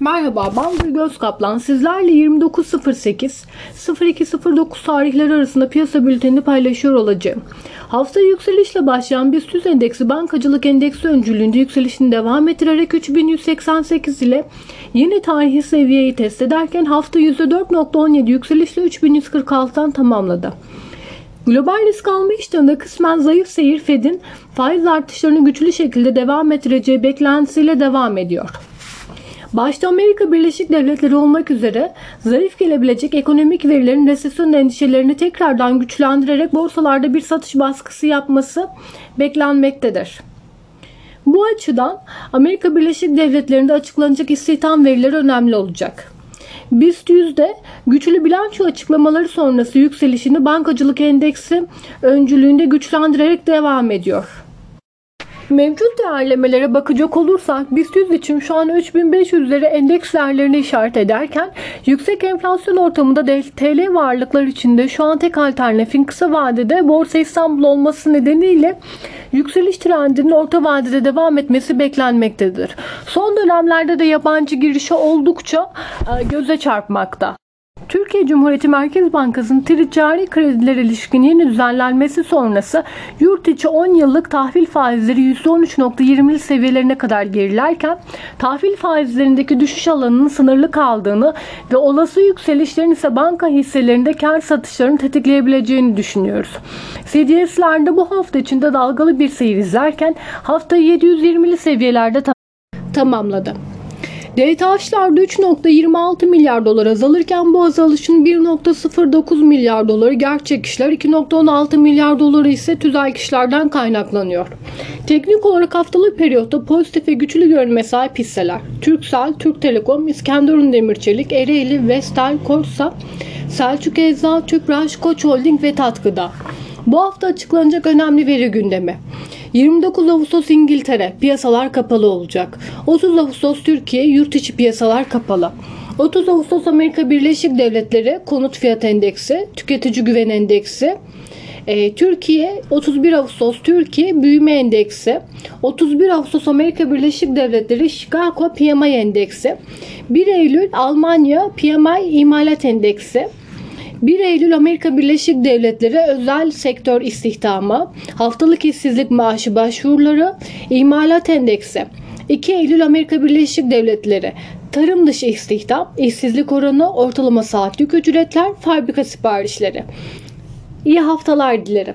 Merhaba ben Gül Gözkaplan. Sizlerle 29.08 02.09 tarihleri arasında piyasa bültenini paylaşıyor olacağım. Hafta yükselişle başlayan BIST endeksi bankacılık endeksi öncülüğünde yükselişini devam ettirerek 3188 ile yeni tarihi seviyeyi test ederken hafta %4.17 yükselişle 3146'dan tamamladı. Global risk alma iştahında kısmen zayıf seyir Fed'in faiz artışlarını güçlü şekilde devam ettireceği beklentisiyle devam ediyor. Başta Amerika Birleşik Devletleri olmak üzere zayıf gelebilecek ekonomik verilerin resesyon endişelerini tekrardan güçlendirerek borsalarda bir satış baskısı yapması beklenmektedir. Bu açıdan Amerika Birleşik Devletleri'nde açıklanacak istihdam verileri önemli olacak. BIST yüzde güçlü bilanço açıklamaları sonrası yükselişini bankacılık endeksi öncülüğünde güçlendirerek devam ediyor. Mevcut değerlemelere bakacak olursak BIST 100 için şu an 3500'leri endeks değerlerini işaret ederken yüksek enflasyon ortamında TL varlıklar içinde şu an tek alternatifin kısa vadede Borsa İstanbul olması nedeniyle yükseliş trendinin orta vadede devam etmesi beklenmektedir. Son dönemlerde de yabancı girişi oldukça e, göze çarpmakta. Türkiye Cumhuriyeti Merkez Bankası'nın ticari krediler ilişkin yeni düzenlenmesi sonrası yurt içi 10 yıllık tahvil faizleri %13.20'li seviyelerine kadar gerilerken tahvil faizlerindeki düşüş alanının sınırlı kaldığını ve olası yükselişlerin ise banka hisselerinde kar satışlarını tetikleyebileceğini düşünüyoruz. CDS'lerde bu hafta içinde dalgalı bir seyir izlerken hafta 720'li seviyelerde tamamladı. DTH'larda 3.26 milyar dolar azalırken bu azalışın 1.09 milyar doları gerçek işler, 2.16 milyar doları ise tüzel kişilerden kaynaklanıyor. Teknik olarak haftalık periyotta pozitif ve güçlü görünme sahip hisseler Türksel, Türk Telekom, İskenderun Demirçelik, Ereğli, Vestel, Korsa, Selçuk Eczacı, Tüpraş, Koç Holding ve Tatkı'da. Bu hafta açıklanacak önemli veri gündemi. 29 Ağustos İngiltere piyasalar kapalı olacak. 30 Ağustos Türkiye yurt içi piyasalar kapalı. 30 Ağustos Amerika Birleşik Devletleri konut fiyat endeksi, tüketici güven endeksi, e, Türkiye 31 Ağustos Türkiye büyüme endeksi, 31 Ağustos Amerika Birleşik Devletleri Chicago PMI endeksi, 1 Eylül Almanya PMI imalat endeksi, 1 Eylül Amerika Birleşik Devletleri özel sektör istihdamı, haftalık işsizlik maaşı başvuruları, imalat endeksi. 2 Eylül Amerika Birleşik Devletleri tarım dışı istihdam, işsizlik oranı, ortalama saatlik ücretler, fabrika siparişleri. İyi haftalar dilerim.